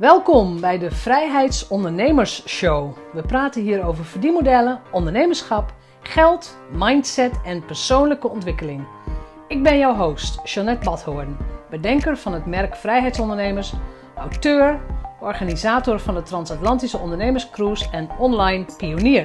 Welkom bij de Vrijheidsondernemers Show. We praten hier over verdienmodellen, ondernemerschap, geld, mindset en persoonlijke ontwikkeling. Ik ben jouw host, Jeanette Badhoorn, bedenker van het merk Vrijheidsondernemers, auteur, organisator van de Transatlantische Ondernemerscruise en online pionier.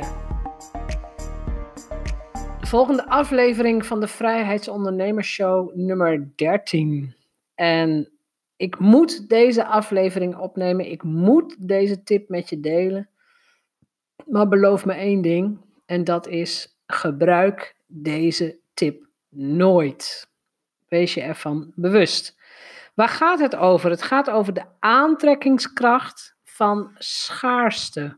De volgende aflevering van de Vrijheidsondernemers Show nummer 13. En ik moet deze aflevering opnemen. Ik moet deze tip met je delen. Maar beloof me één ding. En dat is: gebruik deze tip nooit. Wees je ervan bewust. Waar gaat het over? Het gaat over de aantrekkingskracht van schaarste.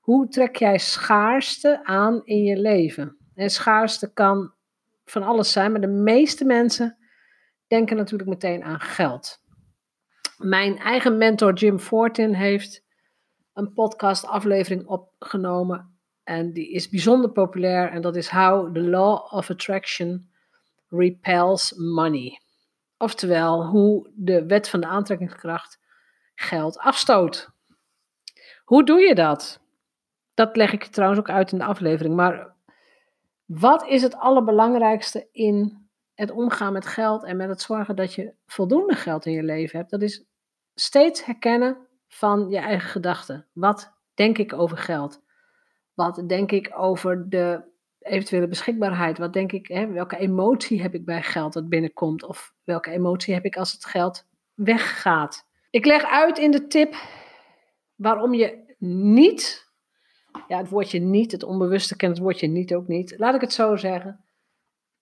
Hoe trek jij schaarste aan in je leven? En schaarste kan van alles zijn, maar de meeste mensen denken natuurlijk meteen aan geld. Mijn eigen mentor Jim Fortin heeft een podcast aflevering opgenomen en die is bijzonder populair en dat is How the Law of Attraction Repels Money. Oftewel, hoe de wet van de aantrekkingskracht geld afstoot. Hoe doe je dat? Dat leg ik trouwens ook uit in de aflevering. Maar wat is het allerbelangrijkste in het omgaan met geld en met het zorgen dat je voldoende geld in je leven hebt? Dat is steeds herkennen van je eigen gedachten. Wat denk ik over geld? Wat denk ik over de eventuele beschikbaarheid? Wat denk ik, hè, welke emotie heb ik bij geld dat binnenkomt? Of welke emotie heb ik als het geld weggaat? Ik leg uit in de tip waarom je niet, ja, het woordje niet, het onbewuste kent het woordje niet ook niet. Laat ik het zo zeggen.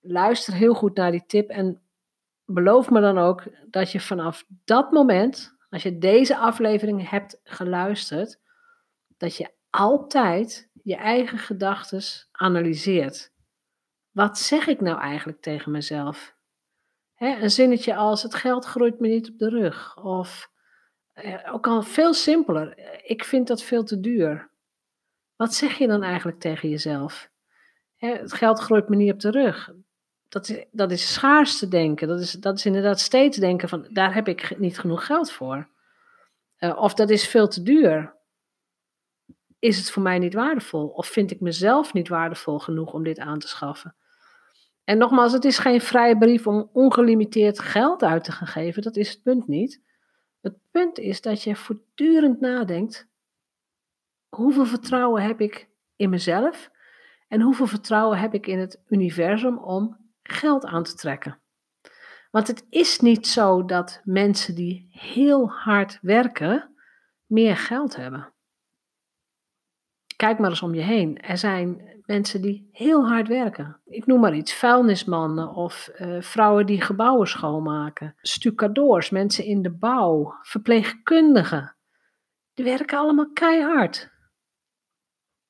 Luister heel goed naar die tip en beloof me dan ook dat je vanaf dat moment als je deze aflevering hebt geluisterd, dat je altijd je eigen gedachten analyseert. Wat zeg ik nou eigenlijk tegen mezelf? een zinnetje als het geld groeit me niet op de rug. Of eh, ook al veel simpeler, ik vind dat veel te duur. Wat zeg je dan eigenlijk tegen jezelf? het geld groeit me niet op de rug. Dat is, dat is schaarste denken. Dat is, dat is inderdaad steeds denken van daar heb ik niet genoeg geld voor. Uh, of dat is veel te duur. Is het voor mij niet waardevol? Of vind ik mezelf niet waardevol genoeg om dit aan te schaffen? En nogmaals, het is geen vrije brief om ongelimiteerd geld uit te gaan geven. Dat is het punt niet. Het punt is dat je voortdurend nadenkt: hoeveel vertrouwen heb ik in mezelf? En hoeveel vertrouwen heb ik in het universum om geld aan te trekken? Want het is niet zo dat mensen die heel hard werken meer geld hebben. Kijk maar eens om je heen. Er zijn mensen die heel hard werken. Ik noem maar iets: vuilnismannen of uh, vrouwen die gebouwen schoonmaken, stucadoors, mensen in de bouw, verpleegkundigen. Die werken allemaal keihard.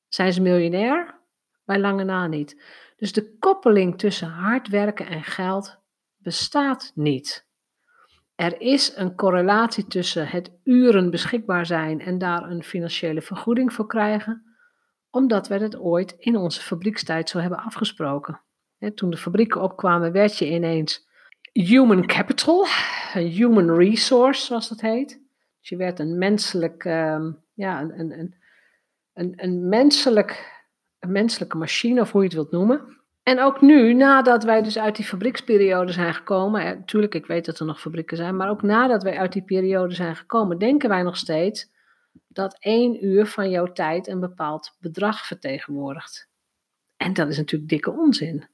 Zijn ze miljonair? Bij lange na niet. Dus de koppeling tussen hard werken en geld bestaat niet. Er is een correlatie tussen het uren beschikbaar zijn en daar een financiële vergoeding voor krijgen, omdat we het ooit in onze fabriekstijd zo hebben afgesproken. Toen de fabrieken opkwamen, werd je ineens human capital, een human resource zoals dat heet. Dus je werd een menselijk, ehm, ja, een, een, een, een, menselijk, een menselijke machine, of hoe je het wilt noemen. En ook nu, nadat wij dus uit die fabrieksperiode zijn gekomen, natuurlijk, ik weet dat er nog fabrieken zijn, maar ook nadat wij uit die periode zijn gekomen, denken wij nog steeds dat één uur van jouw tijd een bepaald bedrag vertegenwoordigt. En dat is natuurlijk dikke onzin.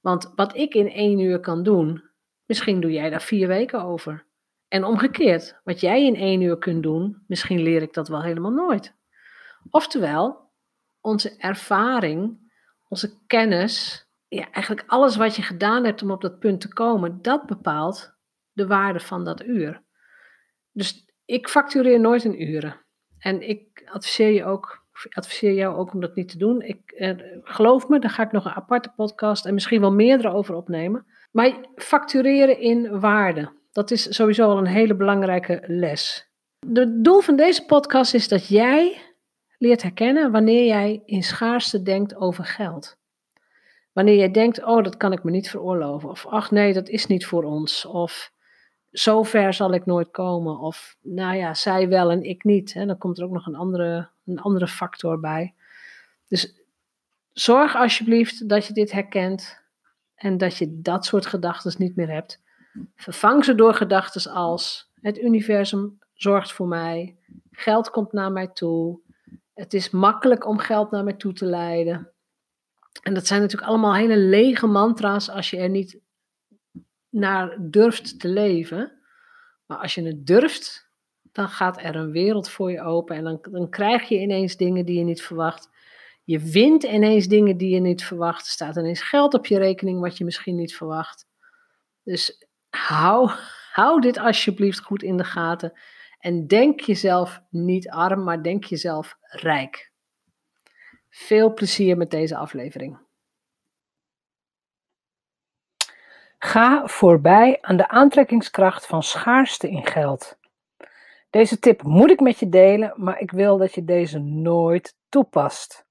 Want wat ik in één uur kan doen, misschien doe jij daar vier weken over. En omgekeerd, wat jij in één uur kunt doen, misschien leer ik dat wel helemaal nooit. Oftewel, onze ervaring onze kennis, ja, eigenlijk alles wat je gedaan hebt om op dat punt te komen, dat bepaalt de waarde van dat uur. Dus ik factureer nooit in uren. En ik adviseer je ook, adviseer jou ook om dat niet te doen. Ik, eh, geloof me, daar ga ik nog een aparte podcast en misschien wel meerdere over opnemen. Maar factureren in waarde, dat is sowieso al een hele belangrijke les. Het doel van deze podcast is dat jij leert herkennen wanneer jij in schaarste denkt over geld. Wanneer jij denkt, oh, dat kan ik me niet veroorloven. Of ach nee, dat is niet voor ons. Of zover zal ik nooit komen. Of nou ja, zij wel en ik niet. Dan komt er ook nog een andere, een andere factor bij. Dus zorg alsjeblieft dat je dit herkent en dat je dat soort gedachten niet meer hebt. Vervang ze door gedachten als het universum zorgt voor mij, geld komt naar mij toe, het is makkelijk om geld naar mij toe te leiden. En dat zijn natuurlijk allemaal hele lege mantra's als je er niet naar durft te leven. Maar als je het durft, dan gaat er een wereld voor je open en dan, dan krijg je ineens dingen die je niet verwacht. Je wint ineens dingen die je niet verwacht. Er staat ineens geld op je rekening wat je misschien niet verwacht. Dus hou, hou dit alsjeblieft goed in de gaten. En denk jezelf niet arm, maar denk jezelf rijk. Veel plezier met deze aflevering. Ga voorbij aan de aantrekkingskracht van schaarste in geld. Deze tip moet ik met je delen, maar ik wil dat je deze nooit toepast.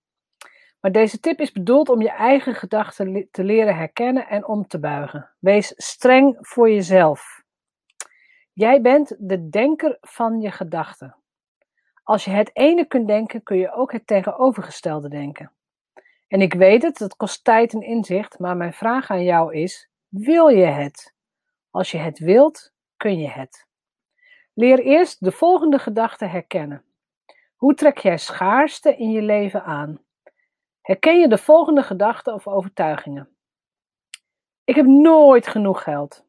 Maar deze tip is bedoeld om je eigen gedachten te leren herkennen en om te buigen. Wees streng voor jezelf. Jij bent de denker van je gedachten. Als je het ene kunt denken, kun je ook het tegenovergestelde denken. En ik weet het, dat kost tijd en inzicht, maar mijn vraag aan jou is: wil je het? Als je het wilt, kun je het. Leer eerst de volgende gedachte herkennen. Hoe trek jij schaarste in je leven aan? Herken je de volgende gedachten of overtuigingen? Ik heb nooit genoeg geld.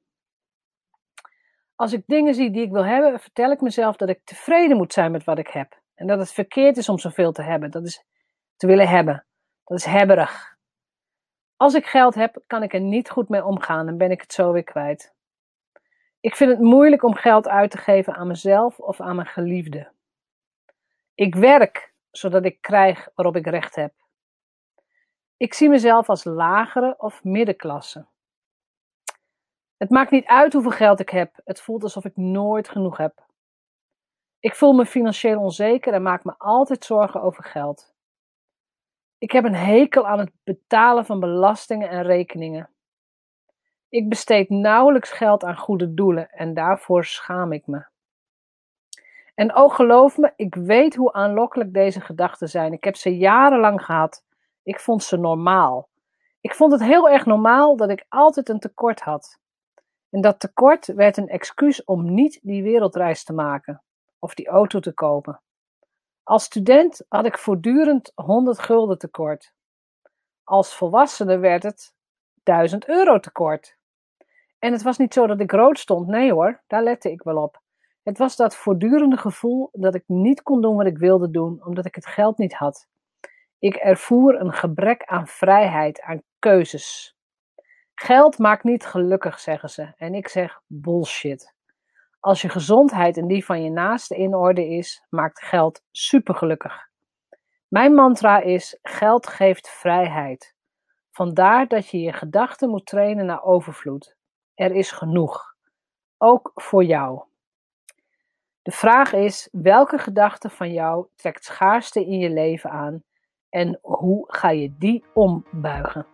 Als ik dingen zie die ik wil hebben, vertel ik mezelf dat ik tevreden moet zijn met wat ik heb. En dat het verkeerd is om zoveel te hebben. Dat is te willen hebben. Dat is hebberig. Als ik geld heb, kan ik er niet goed mee omgaan en ben ik het zo weer kwijt. Ik vind het moeilijk om geld uit te geven aan mezelf of aan mijn geliefde. Ik werk zodat ik krijg waarop ik recht heb. Ik zie mezelf als lagere of middenklasse. Het maakt niet uit hoeveel geld ik heb. Het voelt alsof ik nooit genoeg heb. Ik voel me financieel onzeker en maak me altijd zorgen over geld. Ik heb een hekel aan het betalen van belastingen en rekeningen. Ik besteed nauwelijks geld aan goede doelen en daarvoor schaam ik me. En oh, geloof me, ik weet hoe aanlokkelijk deze gedachten zijn. Ik heb ze jarenlang gehad. Ik vond ze normaal. Ik vond het heel erg normaal dat ik altijd een tekort had. En dat tekort werd een excuus om niet die wereldreis te maken of die auto te kopen. Als student had ik voortdurend 100 gulden tekort. Als volwassene werd het 1000 euro tekort. En het was niet zo dat ik rood stond, nee hoor, daar lette ik wel op. Het was dat voortdurende gevoel dat ik niet kon doen wat ik wilde doen, omdat ik het geld niet had. Ik ervoer een gebrek aan vrijheid, aan keuzes. Geld maakt niet gelukkig, zeggen ze. En ik zeg bullshit. Als je gezondheid en die van je naaste in orde is, maakt geld supergelukkig. Mijn mantra is: geld geeft vrijheid. Vandaar dat je je gedachten moet trainen naar overvloed. Er is genoeg. Ook voor jou. De vraag is: welke gedachte van jou trekt schaarste in je leven aan en hoe ga je die ombuigen?